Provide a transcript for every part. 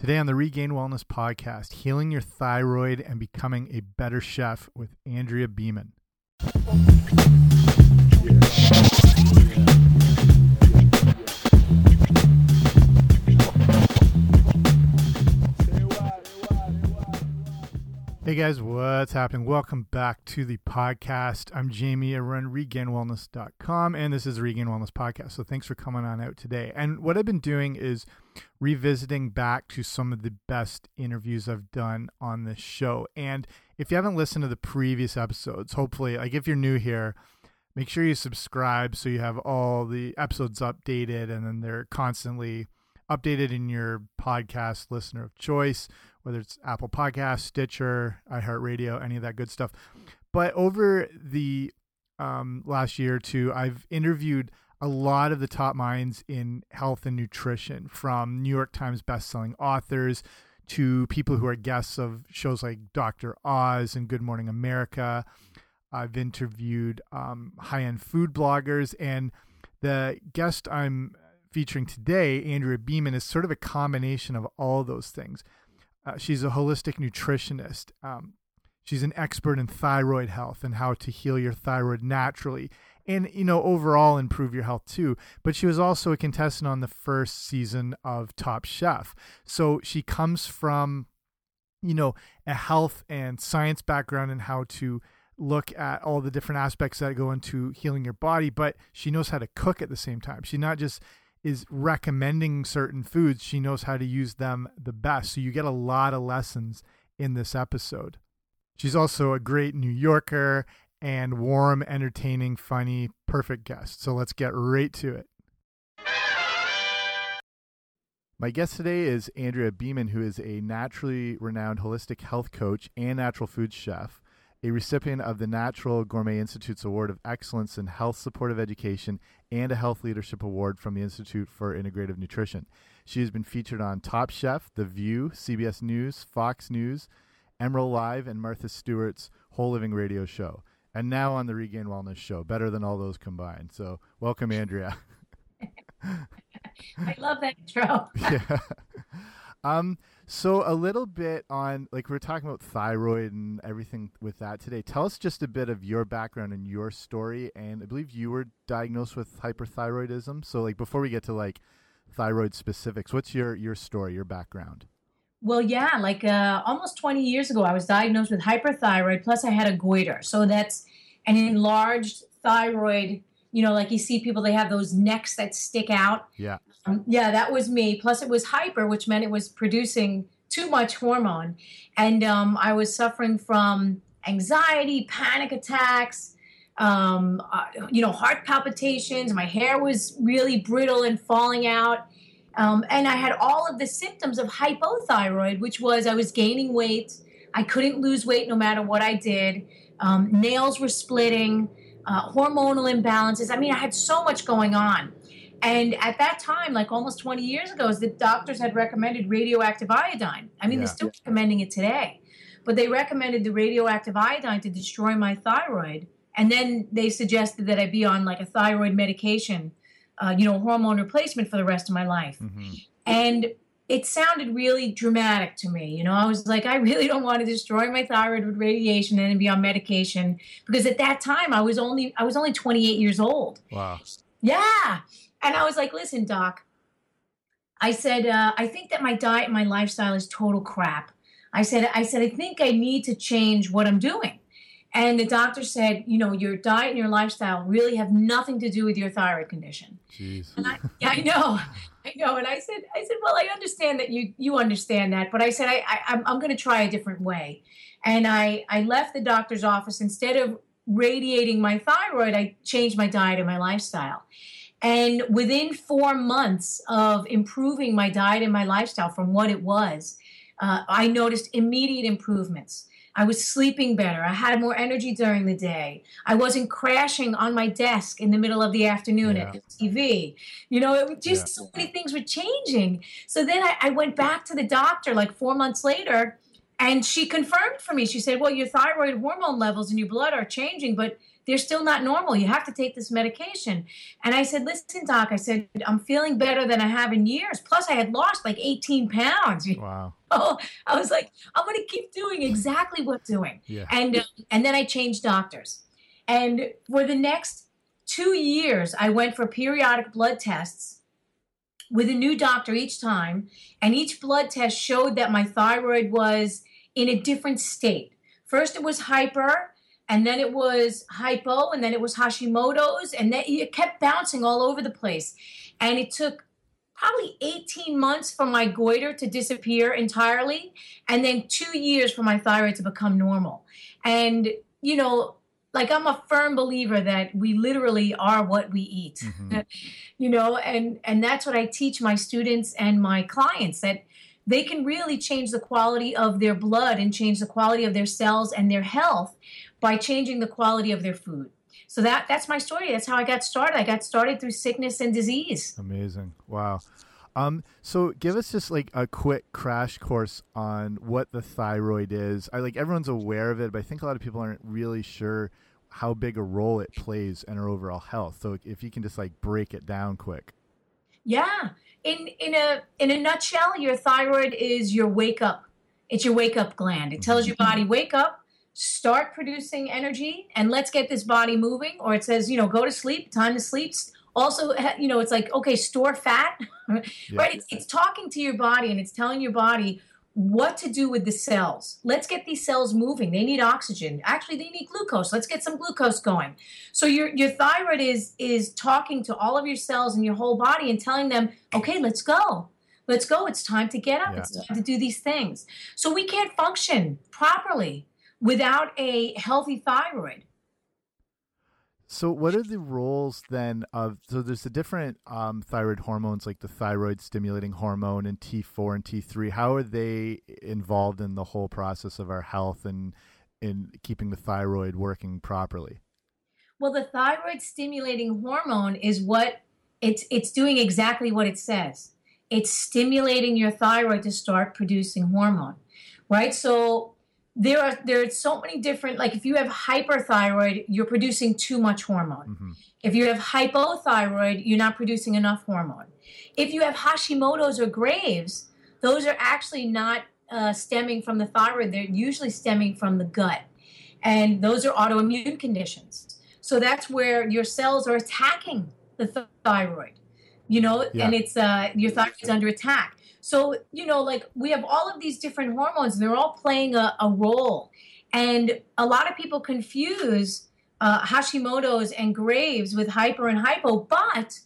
Today on the Regain Wellness Podcast, healing your thyroid and becoming a better chef with Andrea Beaman. Hey guys, what's happening? Welcome back to the podcast. I'm Jamie. I run regainwellness.com and this is the Regain Wellness Podcast. So thanks for coming on out today. And what I've been doing is revisiting back to some of the best interviews I've done on this show. And if you haven't listened to the previous episodes, hopefully, like if you're new here, make sure you subscribe so you have all the episodes updated and then they're constantly updated in your podcast listener of choice whether it's Apple Podcast, Stitcher, iHeartRadio, any of that good stuff. But over the um, last year or two, I've interviewed a lot of the top minds in health and nutrition, from New York Times bestselling authors to people who are guests of shows like Dr. Oz and Good Morning America. I've interviewed um, high end food bloggers, and the guest I'm featuring today, Andrea Beaman, is sort of a combination of all those things. Uh, she's a holistic nutritionist. Um, she's an expert in thyroid health and how to heal your thyroid naturally and you know overall improve your health too but she was also a contestant on the first season of top chef so she comes from you know a health and science background and how to look at all the different aspects that go into healing your body but she knows how to cook at the same time she's not just is recommending certain foods, she knows how to use them the best. So you get a lot of lessons in this episode. She's also a great New Yorker and warm, entertaining, funny, perfect guest. So let's get right to it. My guest today is Andrea Beaman, who is a naturally renowned holistic health coach and natural food chef a recipient of the Natural Gourmet Institute's Award of Excellence in Health Supportive Education and a Health Leadership Award from the Institute for Integrative Nutrition. She has been featured on Top Chef, The View, CBS News, Fox News, Emeril Live, and Martha Stewart's Whole Living Radio show. And now on the Regain Wellness show, better than all those combined. So, welcome, Andrea. I love that intro. yeah. Um, so a little bit on like we are talking about thyroid and everything with that today. Tell us just a bit of your background and your story. And I believe you were diagnosed with hyperthyroidism. So like before we get to like thyroid specifics, what's your your story, your background? Well, yeah, like uh, almost 20 years ago, I was diagnosed with hyperthyroid. Plus, I had a goiter, so that's an enlarged thyroid. You know, like you see people, they have those necks that stick out. Yeah. Um, yeah, that was me. Plus, it was hyper, which meant it was producing too much hormone. And um, I was suffering from anxiety, panic attacks, um, uh, you know, heart palpitations. My hair was really brittle and falling out. Um, and I had all of the symptoms of hypothyroid, which was I was gaining weight. I couldn't lose weight no matter what I did. Um, nails were splitting, uh, hormonal imbalances. I mean, I had so much going on. And at that time, like almost 20 years ago, the doctors had recommended radioactive iodine. I mean, yeah. they're still recommending it today, but they recommended the radioactive iodine to destroy my thyroid. And then they suggested that I be on like a thyroid medication, uh, you know, hormone replacement for the rest of my life. Mm-hmm. And it sounded really dramatic to me. You know, I was like, I really don't want to destroy my thyroid with radiation and be on medication because at that time I was only I was only 28 years old. Wow. Yeah. And I was like, listen, doc, I said, uh, I think that my diet and my lifestyle is total crap. I said, I said, I think I need to change what I'm doing. And the doctor said, you know, your diet and your lifestyle really have nothing to do with your thyroid condition. Jeez. And I, yeah, I know, I know. And I said, I said, well, I understand that you you understand that, but I said, I, I I'm, I'm going to try a different way. And I I left the doctor's office instead of radiating my thyroid, I changed my diet and my lifestyle. And within four months of improving my diet and my lifestyle from what it was, uh, I noticed immediate improvements. I was sleeping better. I had more energy during the day. I wasn't crashing on my desk in the middle of the afternoon yeah. at the TV. You know, it was just yeah. so many things were changing. So then I, I went back to the doctor like four months later and she confirmed for me. She said, "Well, your thyroid hormone levels in your blood are changing, but they're still not normal. You have to take this medication." And I said, "Listen, doc. I said I'm feeling better than I have in years. Plus, I had lost like 18 pounds. Wow. Oh, I was like, I'm going to keep doing exactly what I'm doing. Yeah. And uh, and then I changed doctors. And for the next two years, I went for periodic blood tests with a new doctor each time, and each blood test showed that my thyroid was in a different state. First, it was hyper, and then it was hypo, and then it was Hashimoto's, and then it kept bouncing all over the place. And it took probably 18 months for my goiter to disappear entirely, and then two years for my thyroid to become normal. And, you know, like I'm a firm believer that we literally are what we eat. Mm-hmm. you know, and and that's what I teach my students and my clients that they can really change the quality of their blood and change the quality of their cells and their health by changing the quality of their food. So that that's my story. That's how I got started. I got started through sickness and disease. Amazing. Wow. Um, so give us just like a quick crash course on what the thyroid is. I like everyone's aware of it, but I think a lot of people aren't really sure how big a role it plays in our overall health. So if you can just like break it down quick. Yeah. In in a in a nutshell, your thyroid is your wake up. It's your wake up gland. It tells your mm-hmm. body wake up, start producing energy and let's get this body moving or it says, you know, go to sleep, time to sleep. Also, you know, it's like okay, store fat. yeah. Right? It's, it's talking to your body and it's telling your body what to do with the cells. Let's get these cells moving. They need oxygen. Actually, they need glucose. Let's get some glucose going. So your your thyroid is is talking to all of your cells in your whole body and telling them, "Okay, let's go. Let's go. It's time to get up. Yeah. It's time to do these things." So we can't function properly without a healthy thyroid. So, what are the roles then of? So, there's the different um, thyroid hormones, like the thyroid stimulating hormone and T4 and T3. How are they involved in the whole process of our health and in keeping the thyroid working properly? Well, the thyroid stimulating hormone is what it's it's doing exactly what it says. It's stimulating your thyroid to start producing hormone, right? So there are there are so many different like if you have hyperthyroid you're producing too much hormone. Mm-hmm. if you have hypothyroid you're not producing enough hormone. If you have hashimoto's or graves those are actually not uh, stemming from the thyroid. They're usually stemming from the gut. And those are autoimmune conditions. So that's where your cells are attacking the th- thyroid you know? Yeah. and it's uh, your thyroid's under attack so, you know, like we have all of these different hormones, and they're all playing a, a role. And a lot of people confuse uh, Hashimoto's and Graves with hyper and hypo, but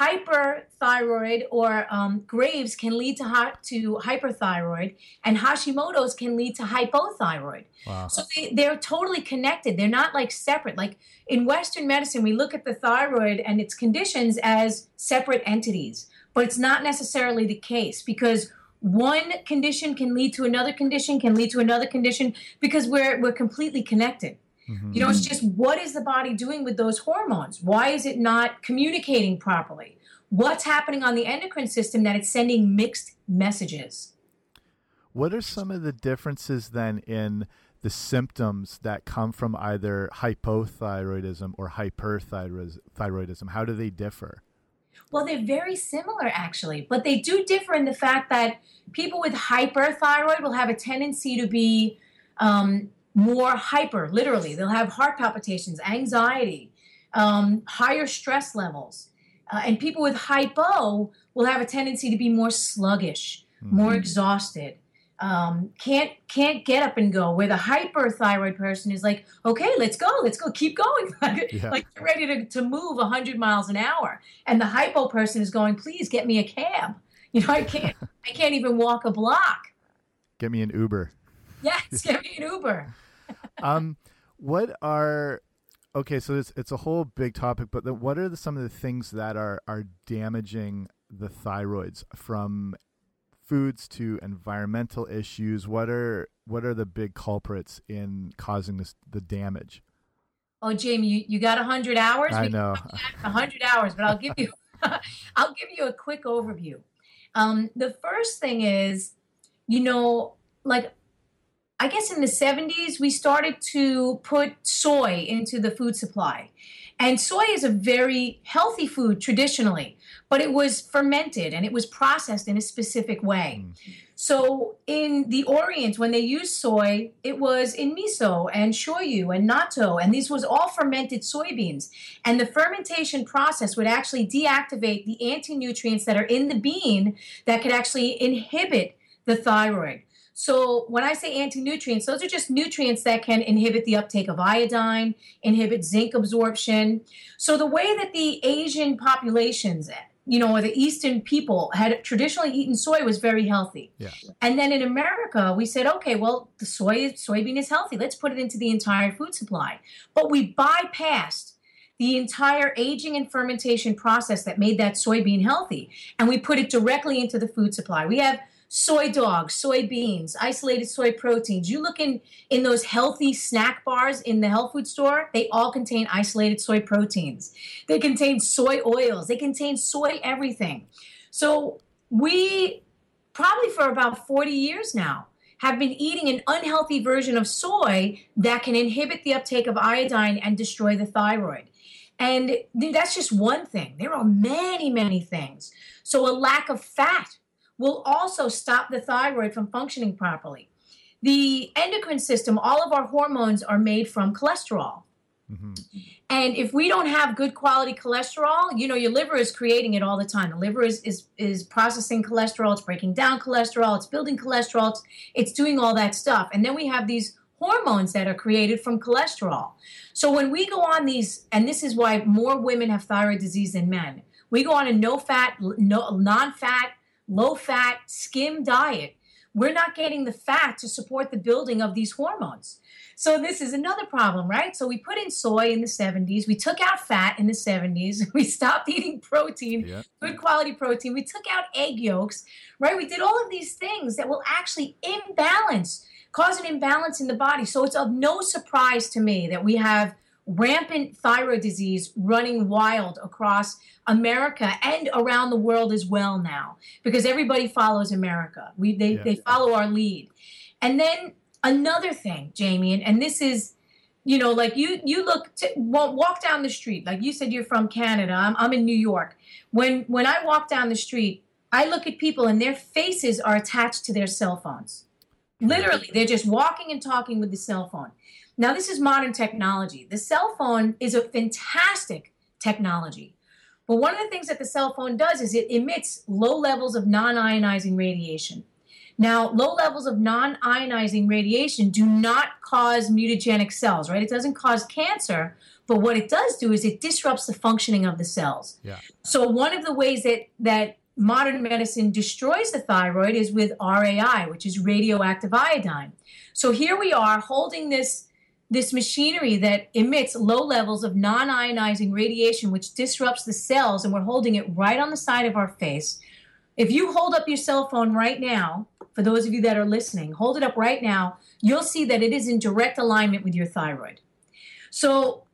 hyperthyroid or um, Graves can lead to, to hyperthyroid, and Hashimoto's can lead to hypothyroid. Wow. So they, they're totally connected. They're not like separate. Like in Western medicine, we look at the thyroid and its conditions as separate entities but it's not necessarily the case because one condition can lead to another condition can lead to another condition because we're we're completely connected. Mm-hmm. you know it's just what is the body doing with those hormones? Why is it not communicating properly? What's happening on the endocrine system that it's sending mixed messages? What are some of the differences then in the symptoms that come from either hypothyroidism or hyperthyroidism how do they differ well, they're very similar actually, but they do differ in the fact that people with hyperthyroid will have a tendency to be um, more hyper, literally. They'll have heart palpitations, anxiety, um, higher stress levels. Uh, and people with hypo will have a tendency to be more sluggish, mm-hmm. more exhausted, um, can't can't get up and go. Where the hyperthyroid person is like, okay, let's go, let's go, keep going, yeah. like ready to, to move hundred miles an hour. And the hypo person is going, please get me a cab. You know, I can't I can't even walk a block. Get me an Uber. Yes, get me an Uber. um, what are okay? So it's it's a whole big topic, but the, what are the, some of the things that are are damaging the thyroids from foods to environmental issues. What are what are the big culprits in causing this the damage? Oh, Jamie, you, you got hundred hours. I know hundred hours, but I'll give you I'll give you a quick overview. Um, the first thing is, you know, like I guess in the 70s, we started to put soy into the food supply. And soy is a very healthy food traditionally, but it was fermented and it was processed in a specific way. Mm. So in the Orient, when they used soy, it was in miso and shoyu and natto, and these was all fermented soybeans. And the fermentation process would actually deactivate the anti-nutrients that are in the bean that could actually inhibit the thyroid. So when I say anti-nutrients, those are just nutrients that can inhibit the uptake of iodine, inhibit zinc absorption. So the way that the Asian populations you know, or the Eastern people had traditionally eaten soy was very healthy. Yeah. And then in America, we said, okay, well, the soy soybean is healthy. Let's put it into the entire food supply. But we bypassed the entire aging and fermentation process that made that soybean healthy, and we put it directly into the food supply. We have soy dogs, soybeans, isolated soy proteins. You look in in those healthy snack bars in the health food store, they all contain isolated soy proteins. They contain soy oils, they contain soy everything. So we probably for about 40 years now have been eating an unhealthy version of soy that can inhibit the uptake of iodine and destroy the thyroid. And that's just one thing. There are many, many things. So, a lack of fat will also stop the thyroid from functioning properly. The endocrine system, all of our hormones are made from cholesterol. Mm-hmm. And if we don't have good quality cholesterol, you know, your liver is creating it all the time. The liver is is, is processing cholesterol, it's breaking down cholesterol, it's building cholesterol, it's, it's doing all that stuff. And then we have these hormones that are created from cholesterol. So when we go on these, and this is why more women have thyroid disease than men, we go on a no fat, no non fat, low fat, skim diet, we're not getting the fat to support the building of these hormones. So this is another problem, right? So we put in soy in the 70s, we took out fat in the 70s, we stopped eating protein, yeah. good quality protein, we took out egg yolks, right? We did all of these things that will actually imbalance, cause an imbalance in the body. So it's of no surprise to me that we have rampant thyroid disease running wild across America and around the world as well now because everybody follows America. We they, yeah. they follow our lead. And then another thing, Jamie, and, and this is you know like you you look to, walk down the street like you said you're from Canada. I'm I'm in New York. When when I walk down the street, I look at people and their faces are attached to their cell phones. Literally, they're just walking and talking with the cell phone. Now, this is modern technology. The cell phone is a fantastic technology. But one of the things that the cell phone does is it emits low levels of non ionizing radiation. Now, low levels of non ionizing radiation do not cause mutagenic cells, right? It doesn't cause cancer, but what it does do is it disrupts the functioning of the cells. Yeah. So, one of the ways that, that modern medicine destroys the thyroid is with RAI, which is radioactive iodine. So, here we are holding this this machinery that emits low levels of non ionizing radiation, which disrupts the cells, and we're holding it right on the side of our face. If you hold up your cell phone right now, for those of you that are listening, hold it up right now, you'll see that it is in direct alignment with your thyroid. So,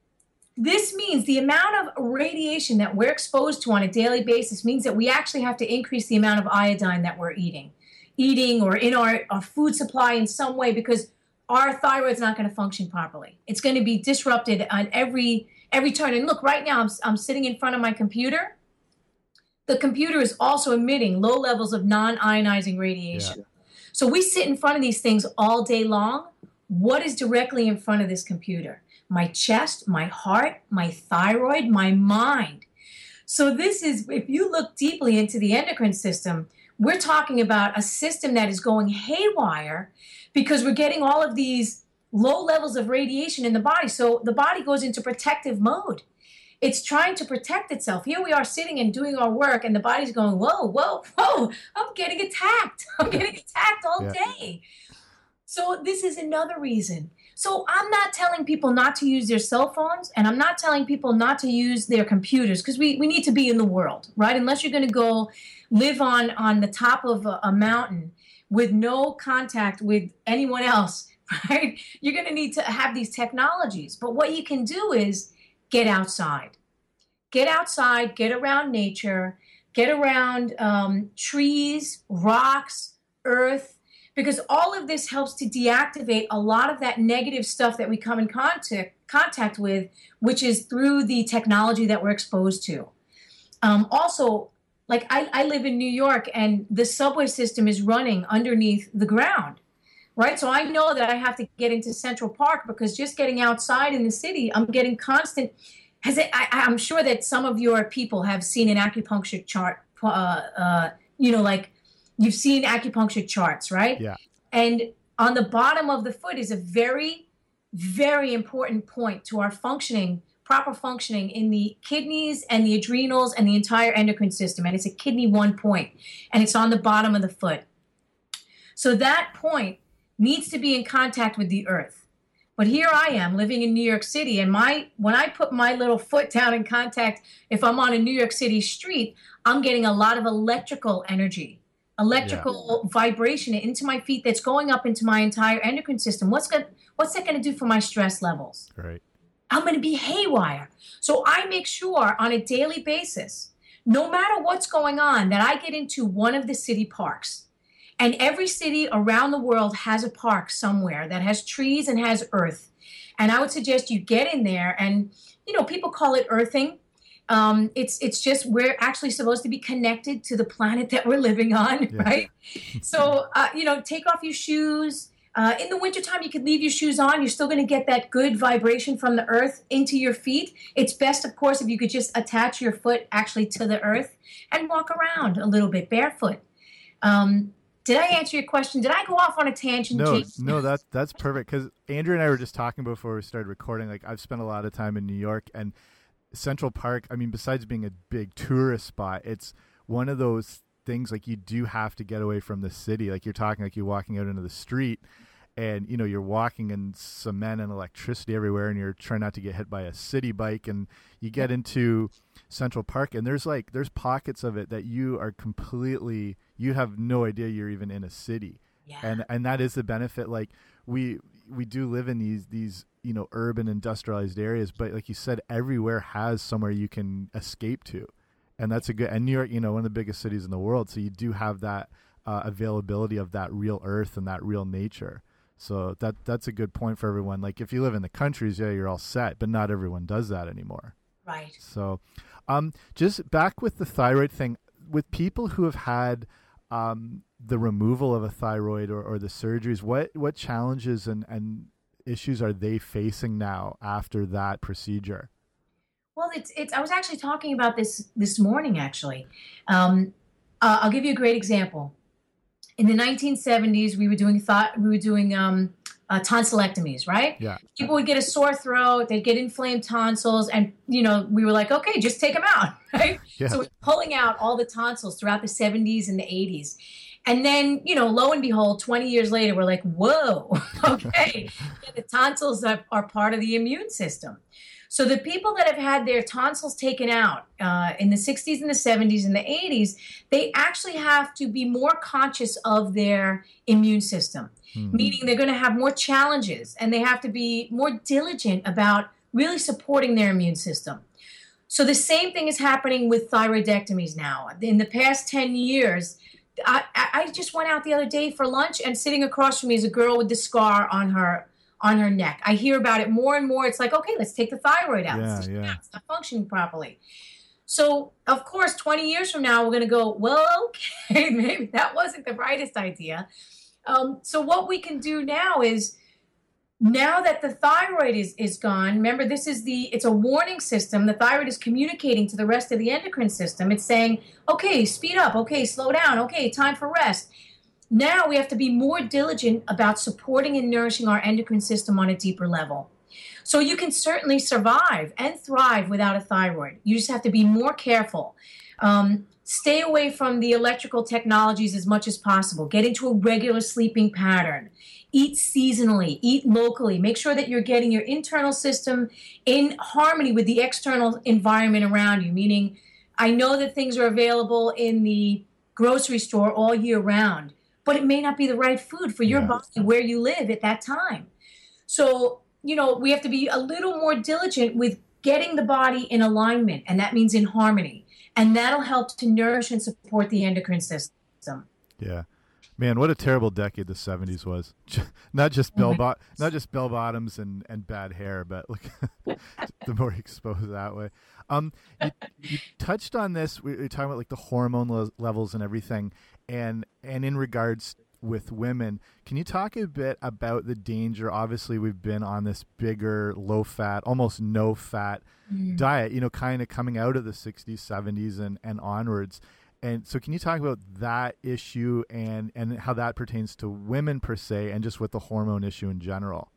this means the amount of radiation that we're exposed to on a daily basis means that we actually have to increase the amount of iodine that we're eating, eating or in our, our food supply in some way because our thyroid's not going to function properly. It's going to be disrupted on every every turn. And look, right now I'm, I'm sitting in front of my computer. The computer is also emitting low levels of non-ionizing radiation. Yeah. So we sit in front of these things all day long. What is directly in front of this computer? My chest, my heart, my thyroid, my mind. So this is if you look deeply into the endocrine system, we're talking about a system that is going haywire because we're getting all of these low levels of radiation in the body. So the body goes into protective mode. It's trying to protect itself. Here we are sitting and doing our work, and the body's going, Whoa, whoa, whoa, I'm getting attacked. I'm getting attacked all yeah. day. So, this is another reason. So, I'm not telling people not to use their cell phones, and I'm not telling people not to use their computers because we, we need to be in the world, right? Unless you're going to go live on, on the top of a, a mountain with no contact with anyone else, right? You're going to need to have these technologies. But what you can do is get outside. Get outside, get around nature, get around um, trees, rocks, earth. because all of this helps to deactivate a lot of that negative stuff that we come in contact contact with, which is through the technology that we're exposed to. Um, also, like I, I live in New York, and the subway system is running underneath the ground, right? So I know that I have to get into Central Park because just getting outside in the city, I'm getting constant. Has it? I, I'm sure that some of your people have seen an acupuncture chart. Uh, uh, you know, like you've seen acupuncture charts, right? Yeah. And on the bottom of the foot is a very, very important point to our functioning, proper functioning in the kidneys and the adrenals and the entire endocrine system. And it's a kidney one point, and it's on the bottom of the foot. So that point needs to be in contact with the earth. But here I am living in New York City, and my when I put my little foot down in contact, if I'm on a New York City street, I'm getting a lot of electrical energy electrical yeah. vibration into my feet that's going up into my entire endocrine system. What's going what's that going to do for my stress levels? Right. I'm going to be haywire. So I make sure on a daily basis, no matter what's going on, that I get into one of the city parks. And every city around the world has a park somewhere that has trees and has earth. And I would suggest you get in there and you know, people call it earthing um, it's it's just we're actually supposed to be connected to the planet that we're living on, yeah. right? so uh, you know, take off your shoes. Uh, in the wintertime, you could leave your shoes on. You're still going to get that good vibration from the earth into your feet. It's best, of course, if you could just attach your foot actually to the earth and walk around a little bit barefoot. Um, did I answer your question? Did I go off on a tangent? No, no, that's that's perfect. Because Andrea and I were just talking before we started recording. Like I've spent a lot of time in New York, and Central Park, I mean, besides being a big tourist spot, it's one of those things like you do have to get away from the city. Like you're talking like you're walking out into the street and you know you're walking in cement and electricity everywhere and you're trying not to get hit by a city bike and you get into Central Park and there's like there's pockets of it that you are completely you have no idea you're even in a city. Yeah. And and that is the benefit like we we do live in these these you know urban industrialized areas but like you said everywhere has somewhere you can escape to and that's a good and new york you know one of the biggest cities in the world. So you do have that uh, availability of that real earth and that real nature. So that that's a good point for everyone. Like if you live in the countries yeah you're all set but not everyone does that anymore. Right. So um just back with the thyroid thing with people who have had um the removal of a thyroid or, or the surgeries what what challenges and and issues are they facing now after that procedure? Well, it's it's. I was actually talking about this this morning. Actually, um, uh, I'll give you a great example. In the 1970s, we were doing thought we were doing um, uh, tonsillectomies, right? Yeah. People would get a sore throat, they'd get inflamed tonsils, and you know we were like, okay, just take them out, right? Yeah. So we're pulling out all the tonsils throughout the 70s and the 80s. And then, you know, lo and behold, 20 years later, we're like, whoa, okay, yeah, the tonsils are, are, part of the immune system. So the people that have had their tonsils taken out uh, in the 60s and the 70s and the 80s, they actually have to be more conscious of their immune system, mm-hmm. meaning they're going to have more challenges and they have to be more diligent about really supporting their immune system. So the same thing is happening with thyroidectomies now. In the past 10 years, I, I just went out the other day for lunch and sitting across from me is a girl with the scar on her on her neck. I hear about it more and more. It's like, okay, let's take the thyroid out. Yeah, yeah. It's not functioning properly. So, of course, 20 years from now, we're going to go, well, okay, maybe that wasn't the brightest idea. Um, so, what we can do now is now that the thyroid is, is gone remember this is the it's a warning system the thyroid is communicating to the rest of the endocrine system it's saying okay speed up okay slow down okay time for rest now we have to be more diligent about supporting and nourishing our endocrine system on a deeper level. So you can certainly survive and thrive without a thyroid. You just have to be more careful. Um, stay away from the electrical technologies as much as possible. Get into a regular sleeping pattern. Eat seasonally, eat locally, make sure that you're getting your internal system in harmony with the external environment around you. Meaning, I know that things are available in the grocery store all year round, but it may not be the right food for your yeah. body where you live at that time. So, you know, we have to be a little more diligent with getting the body in alignment, and that means in harmony. And that'll help to nourish and support the endocrine system. Yeah Man, what a terrible decade the '70s was. not just bell oh bot, not just bell bottoms and, and bad hair, but look, the more exposed that way. Um, you, you, touched on this. We were talking about like the hormone le levels and everything, and and in regards with women, can you talk a bit about the danger? Obviously, we've been on this bigger, low fat, almost no fat mm. diet. You know, kind of coming out of the '60s, '70s, and and onwards and so, can you talk about that issue and and how that pertains to women per se, and just with the hormone issue in general?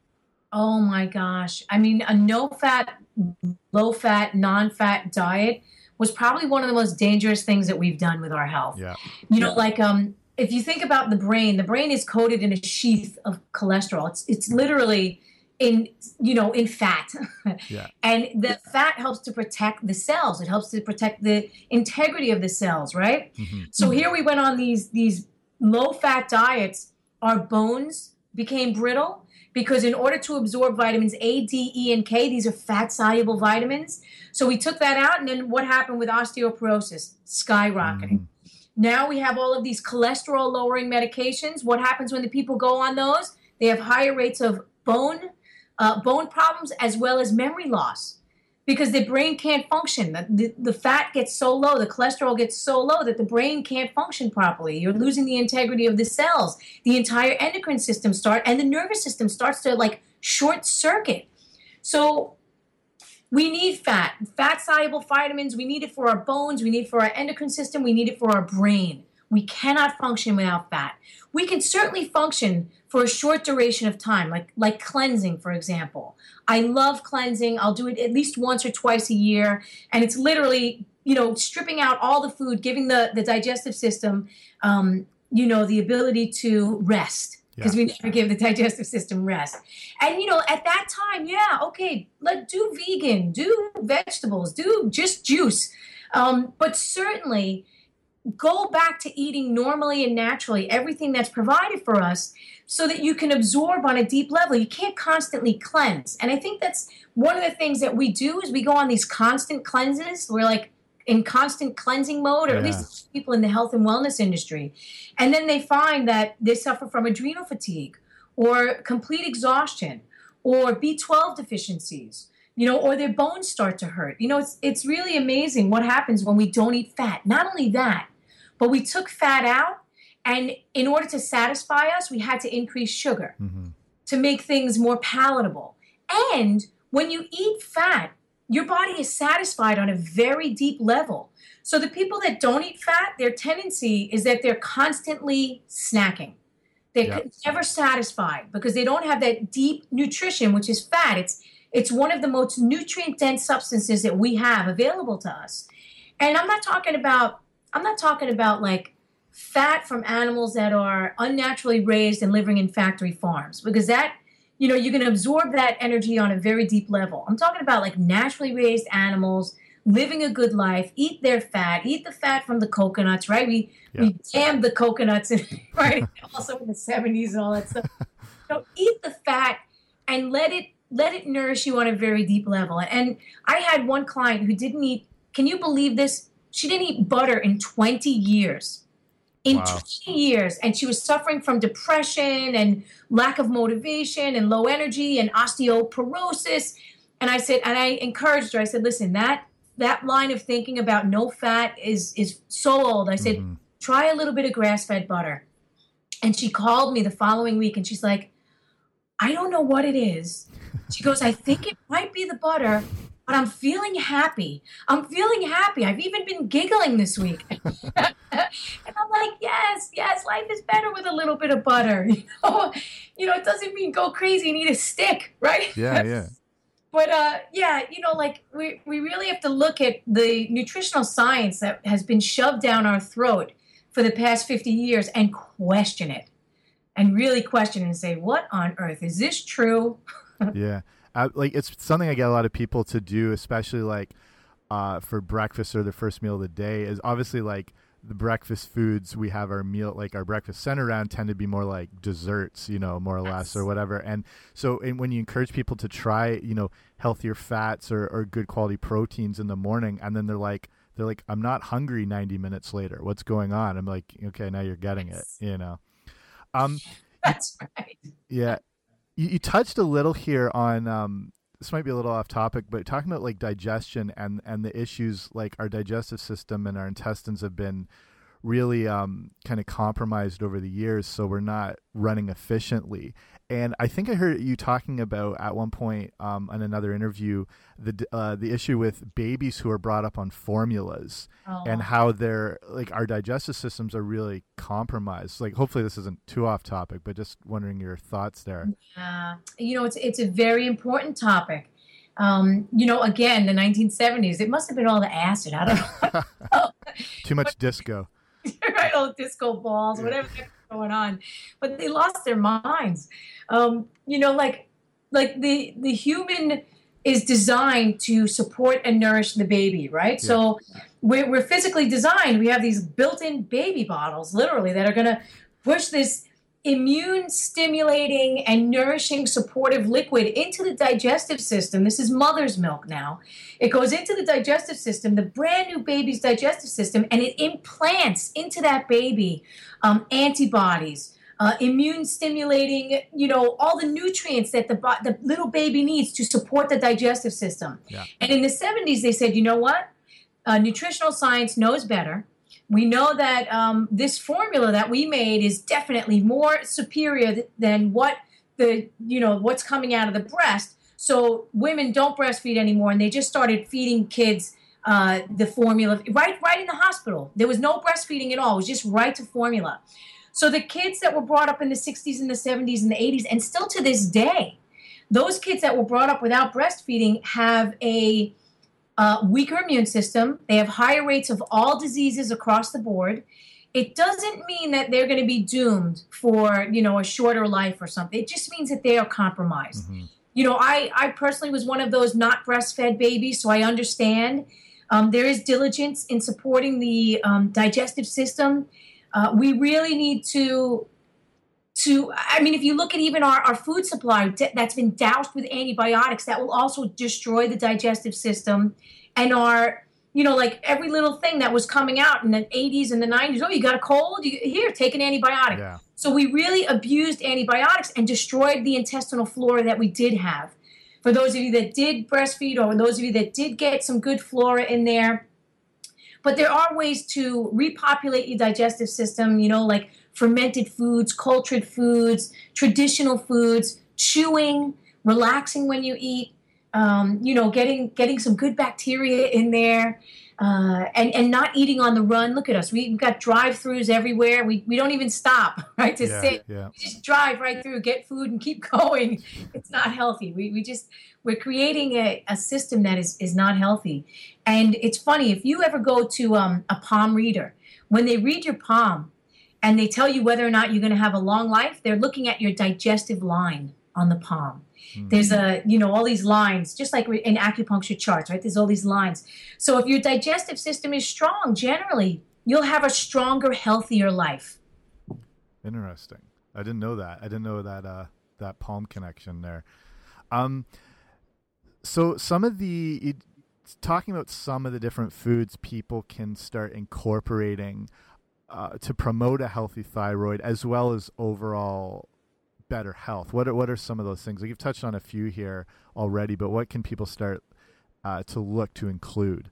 Oh my gosh! I mean, a no-fat, low-fat, non-fat diet was probably one of the most dangerous things that we've done with our health. Yeah. You know, like um, if you think about the brain, the brain is coated in a sheath of cholesterol. It's it's literally in you know in fat yeah. and the fat helps to protect the cells it helps to protect the integrity of the cells right mm-hmm. so here we went on these these low fat diets our bones became brittle because in order to absorb vitamins A, D, E, and K, these are fat soluble vitamins. So we took that out, and then what happened with osteoporosis? Skyrocketing. Mm. Now we have all of these cholesterol lowering medications. What happens when the people go on those? They have higher rates of bone uh, bone problems as well as memory loss because the brain can't function. The, the, the, fat gets so low, the cholesterol gets so low that the brain can't function properly. You're losing the integrity of the cells. The entire endocrine system start and the nervous system starts to like short circuit. So we need fat, fat soluble vitamins. We need it for our bones. We need it for our endocrine system. We need it for our brain. We cannot function without fat. We can certainly function for a short duration of time, like like cleansing, for example. I love cleansing. I'll do it at least once or twice a year, and it's literally you know stripping out all the food, giving the the digestive system um, you know the ability to rest because yeah. we never give the digestive system rest. And you know, at that time, yeah, okay, let do vegan, do vegetables, do just juice. Um, but certainly go back to eating normally and naturally everything that's provided for us so that you can absorb on a deep level you can't constantly cleanse and i think that's one of the things that we do is we go on these constant cleanses we're like in constant cleansing mode or yeah. at least people in the health and wellness industry and then they find that they suffer from adrenal fatigue or complete exhaustion or b12 deficiencies you know, or their bones start to hurt. You know, it's it's really amazing what happens when we don't eat fat. Not only that, but we took fat out, and in order to satisfy us, we had to increase sugar mm-hmm. to make things more palatable. And when you eat fat, your body is satisfied on a very deep level. So the people that don't eat fat, their tendency is that they're constantly snacking. They're yep. never satisfied because they don't have that deep nutrition, which is fat. It's it's one of the most nutrient dense substances that we have available to us. And I'm not talking about I'm not talking about like fat from animals that are unnaturally raised and living in factory farms because that you know you're going to absorb that energy on a very deep level. I'm talking about like naturally raised animals living a good life eat their fat eat the fat from the coconuts right? We yeah. we damned the coconuts and right? Also in the 70s and all that stuff. So eat the fat and let it let it nourish you on a very deep level. And i had one client who didn't eat can you believe this she didn't eat butter in 20 years. In wow. 20 years. And she was suffering from depression and lack of motivation and low energy and osteoporosis. And I said, and I encouraged her, I said, listen, that that line of thinking about no fat is is so old. I said, mm-hmm. try a little bit of grass-fed butter. And she called me the following week and she's like, I don't know what it is. She goes, I think it might be the butter, but I'm feeling happy. I'm feeling happy. I've even been giggling this week. and I'm like, yes, yes, life is better with a little bit of butter. You know, you know, it doesn't mean go crazy and eat a stick, right? Yeah, yeah. but uh, yeah, you know, like we we really have to look at the nutritional science that has been shoved down our throat for the past 50 years and question it. And really question and say, what on earth is this true? yeah. I, like it's something I get a lot of people to do, especially like uh, for breakfast or the first meal of the day. Is obviously like the breakfast foods we have our meal like our breakfast center around tend to be more like desserts you know more or less or whatever. And so and when you encourage people to try you know healthier fats or, or good quality proteins in the morning and then they're like they're like i'm not hungry 90 minutes later. What's going on? I'm like okay now you're getting it you know? Um, That's right. Yeah, you, you touched a little here on um, this might be a little off topic, but talking about like digestion and and the issues like our digestive system and our intestines have been really um, kind of compromised over the years, so we're not running efficiently. And I think I heard you talking about at one point um, in another interview the uh, the issue with babies who are brought up on formulas Oh. and how they're like our digestive systems are really compromised. Like, hopefully, this isn't too off topic, but just wondering your thoughts there. Uh, you know, it's it's a very important topic. Um, you know, again, the 1970s. It must have been all the acid. I don't know. Too much disco. right, all disco balls, Yeah. whatever going on. But they lost their minds. Um, you know, like like the the human is designed to support and nourish the baby, right? So we're, we're physically designed. We have these built-in baby bottles, literally, that are going to push this immune stimulating and nourishing supportive liquid into the digestive system. This is mother's milk now. It goes into the digestive system, the brand new baby's digestive system, and it implants into that baby um, antibodies. Uh, immune stimulating, you know, all the nutrients that the, the little baby needs to support the digestive system. Yeah. And in the 70s, they said, you know what? Uh, nutritional science knows better. We know that um, this formula that we made is definitely more superior th- than what the you know what's coming out of the breast. So women don't breastfeed anymore, and they just started feeding kids uh, the formula right right in the hospital. There was no breastfeeding at all; it was just right to formula. So the kids that were brought up in the 60s and the 70s and the 80s, and still to this day, those kids that were brought up without breastfeeding have a uh, weaker immune system. They have higher rates of all diseases across the board. It doesn't mean that they're going to be doomed for you know a shorter life or something. It just means that they are compromised. Mhm. You know, I I personally was one of those not breastfed babies, so I understand. Um, there is diligence in supporting the um, digestive system. Uh, we really need to to i mean if you look at even our, our food supply that's been doused with antibiotics that will also destroy the digestive system and our you know like every little thing that was coming out in the 80s and the 90s oh you got a cold? You, here take an antibiotic. Yeah. so we really abused antibiotics and destroyed the intestinal flora that we did have. For those of you that did breastfeed or those of you that did get some good flora in there but there are ways to repopulate your digestive system you know like fermented foods, cultured foods, traditional foods, chewing, relaxing when you eat, um, you know, getting getting some good bacteria in there, uh, and and not eating on the run. Look at us, we, we've got drive-throughs everywhere. We we don't even stop, right, to Yeah. sit. Yeah. We just drive right through, get food, and keep going. It's not healthy. We we just we're creating a, a system that is is not healthy. And it's funny if you ever go to um, a palm reader, when they read your palm and they tell you whether or not you're going to have a long life, they're looking at your digestive line on the palm. Mhm. There's a, you know, all these lines, just like in acupuncture charts, right? There's all these lines. So if your digestive system is strong, generally, you'll have a stronger, healthier life. Interesting. I didn't know that. I didn't know that uh that palm connection there. Um so some of the it, talking about some of the different foods people can start incorporating uh, to promote a healthy thyroid as well as overall better health. What are, what are some of those things? Like you've touched on a few here already, but what can people start uh, to look to include?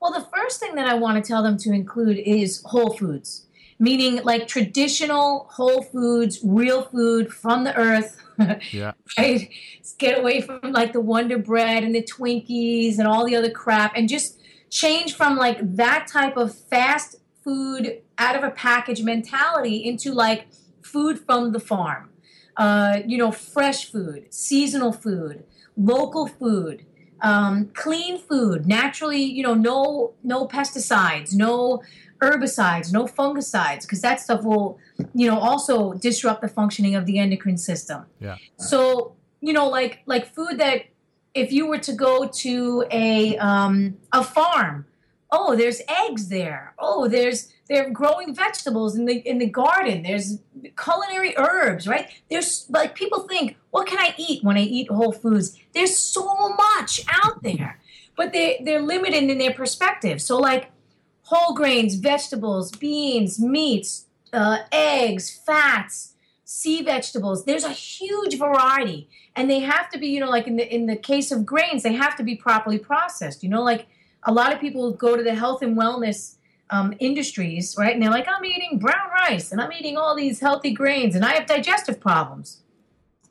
Well, the first thing that I want to tell them to include is whole foods, meaning like traditional whole foods, real food from the earth. Yeah. right? Get away from like the Wonder Bread and the Twinkies and all the other crap and just change from like that type of fast food out of a package mentality into like food from the farm. Uh, you know, fresh food, seasonal food, local food, um, clean food, naturally, you know, no no pesticides, no herbicides, no fungicides, because that stuff will, you know, also disrupt the functioning of the endocrine system. Yeah. So, you know, like like food that if you were to go to a um, a farm, oh, there's eggs there. Oh, there's they're growing vegetables in the in the garden. There's culinary herbs, right? There's like people think, what can I eat when I eat whole foods? There's so much out there, but they they're limited in their perspective. So like whole grains, vegetables, beans, meats, uh, eggs, fats, sea vegetables. There's a huge variety, and they have to be, you know, like in the in the case of grains, they have to be properly processed. You know, like a lot of people go to the health and wellness um, industries, right? And they're like, I'm eating brown rice and I'm eating all these healthy grains and I have digestive problems.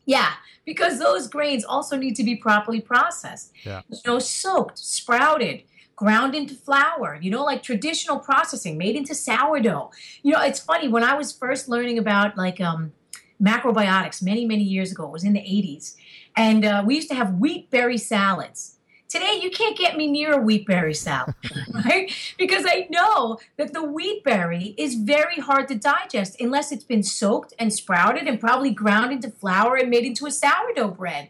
Yeah, because those grains also need to be properly processed. Yeah. You know, soaked, sprouted, ground into flour, you know, like traditional processing, made into sourdough. You know, it's funny when I was first learning about like um, macrobiotics many, many years ago, it was in the 80s, and uh, we used to have wheat berry salads. Today, you can't get me near a wheat berry salad, right? Because I know that the wheat berry is very hard to digest unless it's been soaked and sprouted and probably ground into flour and made into a sourdough bread.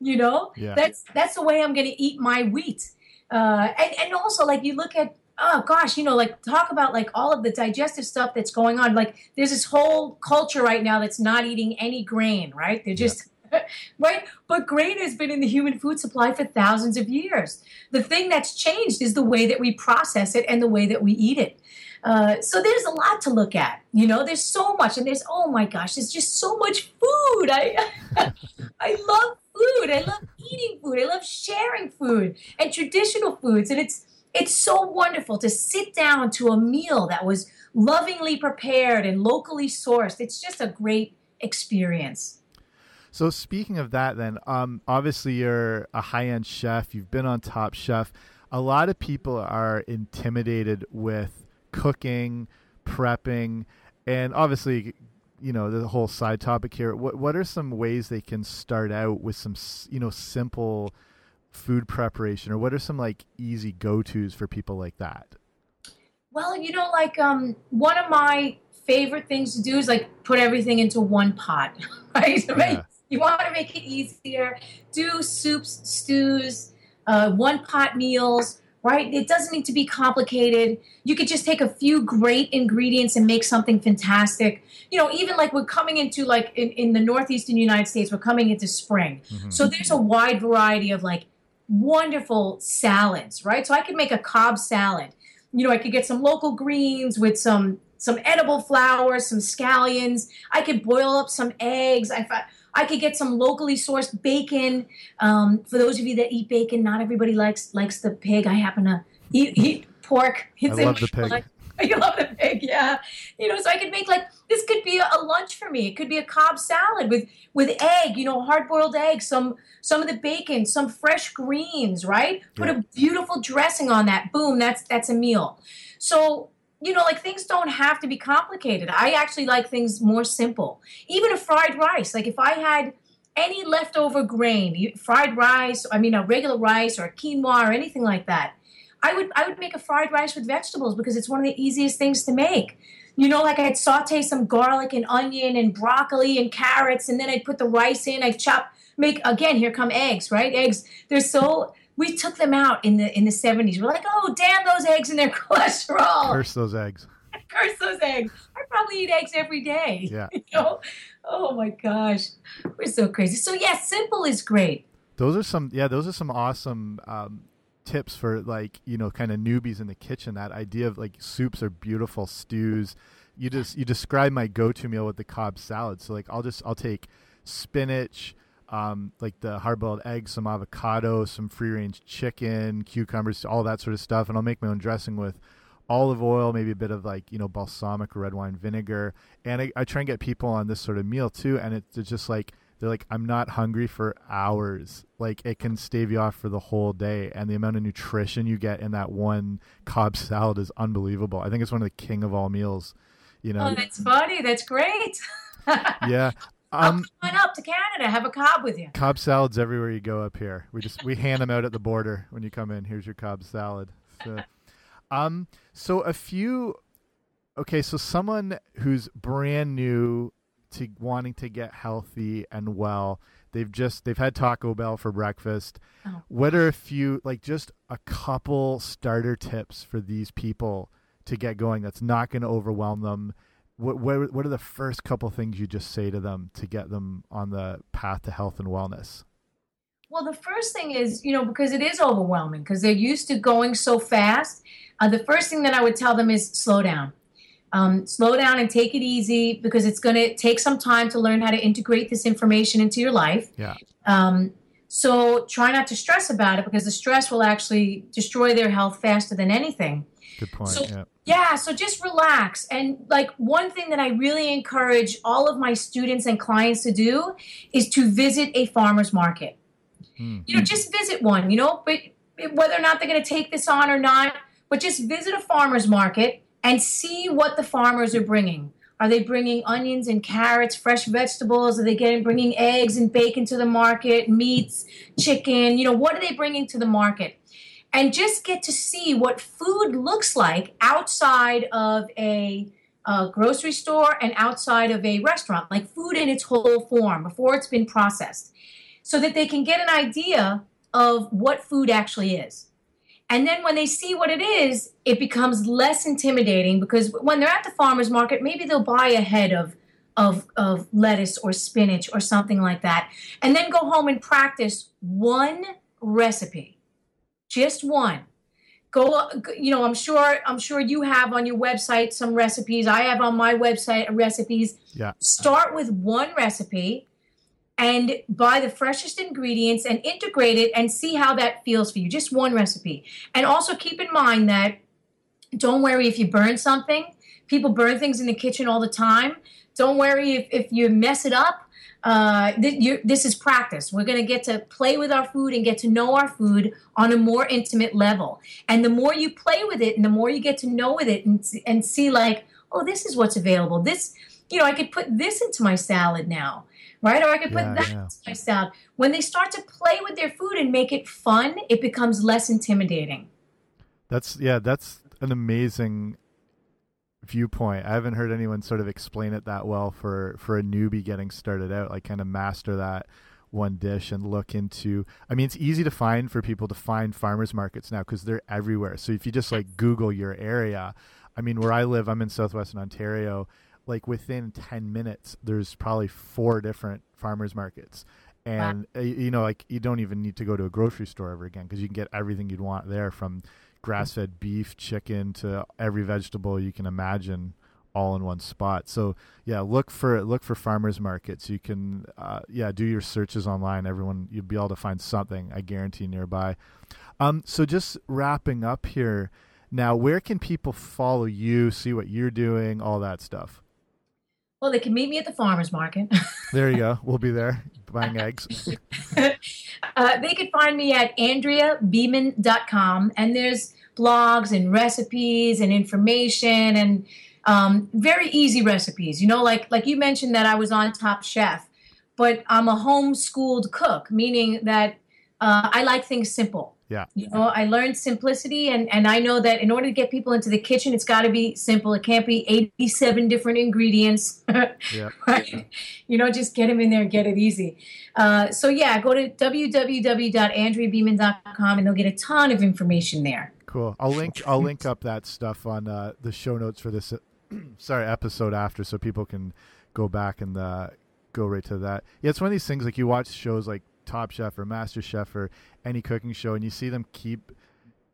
You know, Yeah. that's that's the way I'm going to eat my wheat. Uh, and and also, like you look at oh gosh, you know, like talk about like all of the digestive stuff that's going on. Like there's this whole culture right now that's not eating any grain, right? They're just right? But grain has been in the human food supply for thousands of years. The thing that's changed is the way that we process it and the way that we eat it. Uh, so there's a lot to look at. You know, there's so much, and there's oh my gosh, there's just so much food. I I love food. I love eating food. I love sharing food and traditional foods, and it's it's so wonderful to sit down to a meal that was lovingly prepared and locally sourced. It's just a great experience. So speaking of that, then, um, obviously you're a high-end chef. You've been on Top Chef. A lot of people are intimidated with cooking, prepping, and obviously, you know, the whole side topic here. What what are some ways they can start out with some, you know, simple food preparation, or what are some like easy go-tos for people like that? Well, you know, like um, one of my favorite things to do is like put everything into one pot, right? Yeah. You want to make it easier. Do soups, stews, uh, one pot meals, right? It doesn't need to be complicated. You could just take a few great ingredients and make something fantastic. You know, even like we're coming into like in, in the northeastern United States, we're coming into spring. Mhm. So there's a wide variety of like wonderful salads, right? So I could make a Cobb salad. You know, I could get some local greens with some some edible flowers, some scallions. I could boil up some eggs. I I could get some locally sourced bacon. Um, for those of you that eat bacon, not everybody likes likes the pig. I happen to eat, eat pork. It's I love the pig. You love the pig, yeah. You know, so I could make like this could be a, lunch for me. It could be a Cobb salad with with egg, you know, hard boiled egg, some some of the bacon, some fresh greens, right? Put Yeah. a beautiful dressing on that. Boom, that's that's a meal. So you know, like things don't have to be complicated. I actually like things more simple. Even a fried rice. Like if I had any leftover grain, fried rice, I mean a regular rice or a quinoa or anything like that, I would I would make a fried rice with vegetables because it's one of the easiest things to make. You know, like I'd saute some garlic and onion and broccoli and carrots, and then I'd put the rice in. I'd chop, make again. Here come eggs, right? Eggs. They're so. We took them out in the in the seventies. We're like, oh damn those eggs and their cholesterol. Curse those eggs. Curse those eggs. I probably eat eggs every day. Yeah. You know? Oh my gosh, we're so crazy. So yeah, simple is great. Those are some yeah, those are some awesome um, tips for like, you know, kind of newbies in the kitchen. That idea of like soups are beautiful, stews. You just you describe my go-to meal with the Cobb salad. So like I'll just I'll take spinach, um, like the hard-boiled eggs, some avocado, some free-range chicken, cucumbers, all that sort of stuff, and I'll make my own dressing with olive oil, maybe a bit of like you know balsamic or red wine vinegar, and I, I try and get people on this sort of meal too, and it's it's just like they're like I'm not hungry for hours. Like it can stave you off for the whole day, and the amount of nutrition you get in that one Cobb salad is unbelievable. I think it's one of the king of all meals. You know, Oh, that's funny. That's great. yeah. I'll Um, come up to Canada. Have a cob with you. Cobb salads everywhere you go up here. We just we hand them out at the border when you come in. Here's your Cobb salad. So, um, so a few. Okay, so someone who's brand new to wanting to get healthy and well, they've just they've had Taco Bell for breakfast. Oh. What are a few like just a couple starter tips for these people to get going? That's not going to overwhelm them. What, what what are the first couple things you just say to them to get them on the path to health and wellness? Well, the first thing is, you know, because it is overwhelming because they're used to going so fast. Uh, the first thing that I would tell them is slow down. Um, slow down and take it easy because it's going to take some time to learn how to integrate this information into your life. Yeah. Um, so try not to stress about it because the stress will actually destroy their health faster than anything. Good point. So- yeah. Yeah, so just relax. And like one thing that I really encourage all of my students and clients to do is to visit a farmer's market. Hmm. You know, just visit one, you know, but whether or not they're going to take this on or not, but just visit a farmer's market and see what the farmers are bringing. Are they bringing onions and carrots, fresh vegetables? Are they getting bringing eggs and bacon to the market, meats, chicken? You know, what are they bringing to the market? and just get to see what food looks like outside of a, a, grocery store and outside of a restaurant, like food in its whole form before it's been processed, so that they can get an idea of what food actually is. And then when they see what it is, it becomes less intimidating because when they're at the farmer's market, maybe they'll buy a head of, of, of lettuce or spinach or something like that, and then go home and practice one recipe just one. Go you know i'm sure i'm sure you have on your website some recipes. I have on my website recipes. Yeah. start with one recipe and buy the freshest ingredients and integrate it and see how that feels for you just one recipe and also keep in mind that don't worry if you burn something people burn things in the kitchen all the time don't worry if, if you mess it up uh, th- this is practice. We're going to get to play with our food and get to know our food on a more intimate level. And the more you play with it and the more you get to know with it and, and see, like, oh, this is what's available. This, you know, I could put this into my salad now, right? Or I could put Yeah, that yeah. my salad. When they start to play with their food and make it fun, it becomes less intimidating. That's yeah, that's an amazing viewpoint. I haven't heard anyone sort of explain it that well for for a newbie getting started out. Like kind of master that one dish and look into. I mean, it's easy to find for people to find farmers markets now because they're everywhere. So if you just like Google your area, I mean, where I live, I'm in southwestern Ontario. Like within ten minutes, there's probably four different farmers markets. And uh, you know, like you don't even need to go to a grocery store ever again because you can get everything you'd want there, from grass-fed beef, chicken to every vegetable you can imagine, all in one spot. So yeah, look for look for farmers markets. You can uh, yeah do your searches online. Everyone you'll be able to find something. I guarantee nearby. Um, so just wrapping up here. Now, where can people follow you, see what you're doing, all that stuff? Well, they can meet me at the farmer's market. There you go. We'll be there buying eggs. uh, they could find me at andreabeaman.com, and there's blogs and recipes and information and um, very easy recipes. You know, like like you mentioned that I was on Top Chef, but I'm a homeschooled cook, meaning that uh, I like things simple. Yeah. You know, I learned simplicity, and, and I know that in order to get people into the kitchen, it's got to be simple. It can't be 87 different ingredients. Yeah. right? You know, just get them in there and get it easy. Uh, so, yeah, go to www.andreabeaman.com and they'll get a ton of information there. Cool. I'll link I'll link up that stuff on uh, the show notes for this sorry episode after, so people can go back and uh, go right to that. Yeah, it's one of these things like you watch shows like Top Chef or Master Chef or any cooking show, and you see them keep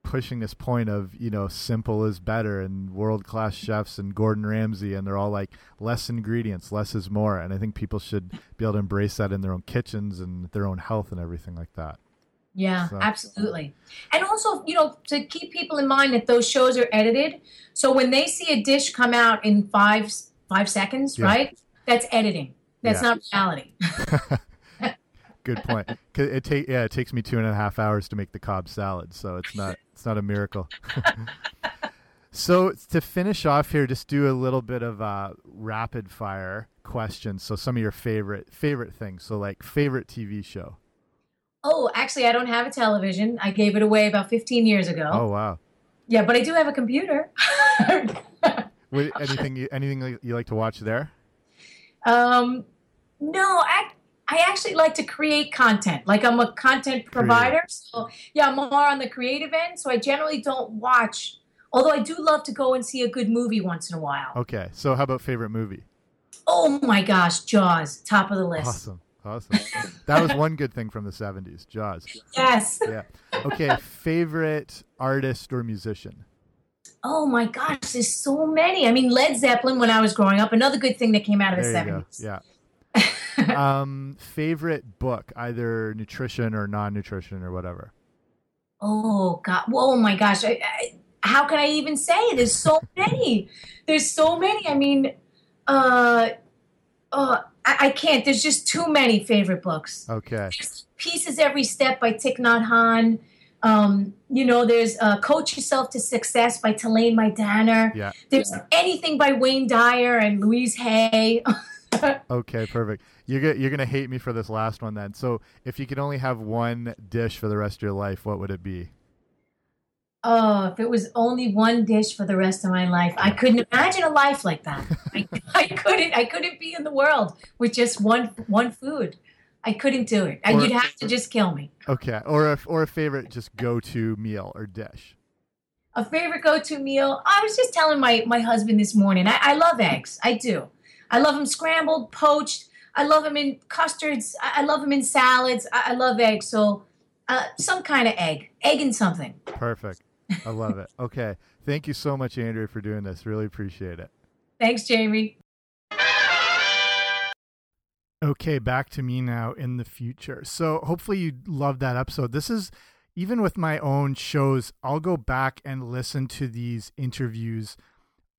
pushing this point of you know simple is better and world class chefs and Gordon Ramsay and they're all like less ingredients, less is more, and I think people should be able to embrace that in their own kitchens and their own health and everything like that. Yeah, So- absolutely. And also, you know, to keep people in mind that those shows are edited. So when they see a dish come out in five five seconds, Yeah. right? That's editing. That's Yeah. not reality. Good point. it take yeah, it takes me two and a half hours to make the Cobb salad, so it's not it's not a miracle. so to finish off here, just do a little bit of uh, rapid fire questions. So some of your favorite favorite things. So like favorite TV show. Oh, actually, I don't have a television. I gave it away about 15 years ago. Oh wow. Yeah, but I do have a computer. What, anything you, anything you like to watch there? um, no, I I actually like to create content. Like I'm a content provider, so yeah, I'm more on the creative end. So I generally don't watch. Although I do love to go and see a good movie once in a while. Okay. So how about favorite movie? Oh my gosh, Jaws, top of the list. Awesome. Awesome. that was one good thing from the 70s, Jaws. Yes. Yeah. Okay, favorite artist or musician? oh my gosh, there's so many. I mean, Led Zeppelin when I was growing up, another good thing that came out of the There go. 70s. Yeah. um, favorite book, either nutrition or non-nutrition or whatever. Oh God! Oh my gosh! I, I, how can I even say? There's so many. There's so many. I mean, uh, uh, I, I can't. There's just too many favorite books. Okay. There's Peace Is Every Step by Thich Nhat Hanh. Um, you know, there's uh, Coach Yourself to Success by Talane Miedaner. Yeah. There's anything by Wayne Dyer and Louise Hay. Okay, perfect. You're go- you're gonna hate me for this last one then. So, if you could only have one dish for the rest of your life, what would it be? Oh, if it was only one dish for the rest of my life, I couldn't imagine a life like that. I, I couldn't. I couldn't be in the world with just one one food. I couldn't do it. And Or- you'd have to just kill me. Okay, or a, or a favorite just go-to meal or dish. A favorite go-to meal. I was just telling my my husband this morning. I, I love eggs. I do. I love them scrambled, poached. I love them in custards. I, I love them in salads. I, I love eggs. So, uh, some kind of egg, egg and something. Perfect. I love it. Okay, thank you so much, Andrea, for doing this. Really appreciate it. Thanks, Jamie. Okay, back to me now in the future. So hopefully you loved that episode. This is even with my own shows, I'll go back and listen to these interviews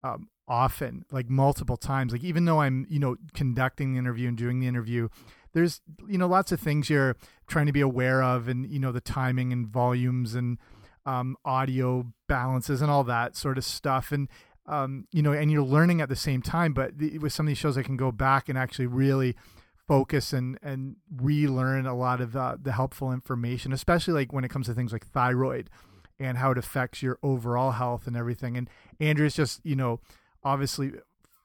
um, often, like multiple times. Like even though I'm, you know, conducting the interview and doing the interview, there's, you know, lots of things you're trying to be aware of, and you know, the timing and volumes and um, audio balances and all that sort of stuff. And um, you know, and you're learning at the same time. But the, with some of these shows, I can go back and actually really focus and and relearn a lot of the helpful information, especially like when it comes to things like thyroid and how it affects your overall health and everything. And Andrea's just you know obviously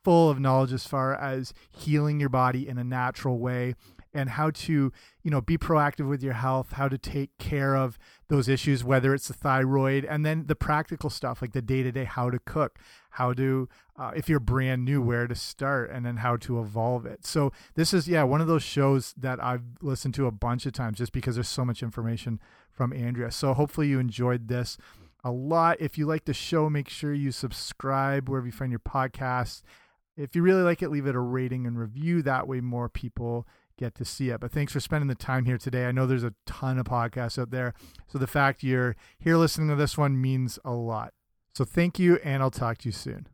full of knowledge as far as healing your body in a natural way and how to you know be proactive with your health how to take care of those issues whether it's the thyroid and then the practical stuff like the day-to-day how to cook how to uh, if you're brand new where to start and then how to evolve it. So this is yeah one of those shows that i've listened to a bunch of times just because there's so much information from andrea. So hopefully you enjoyed this a lot if you like the show make sure you subscribe wherever you find your podcasts if you really like it leave it a rating and review that way more people get to see it. But thanks for spending the time here today. I know there's a ton of podcasts out there. So the fact you're here listening to this one means a lot. So thank you, and I'll talk to you soon.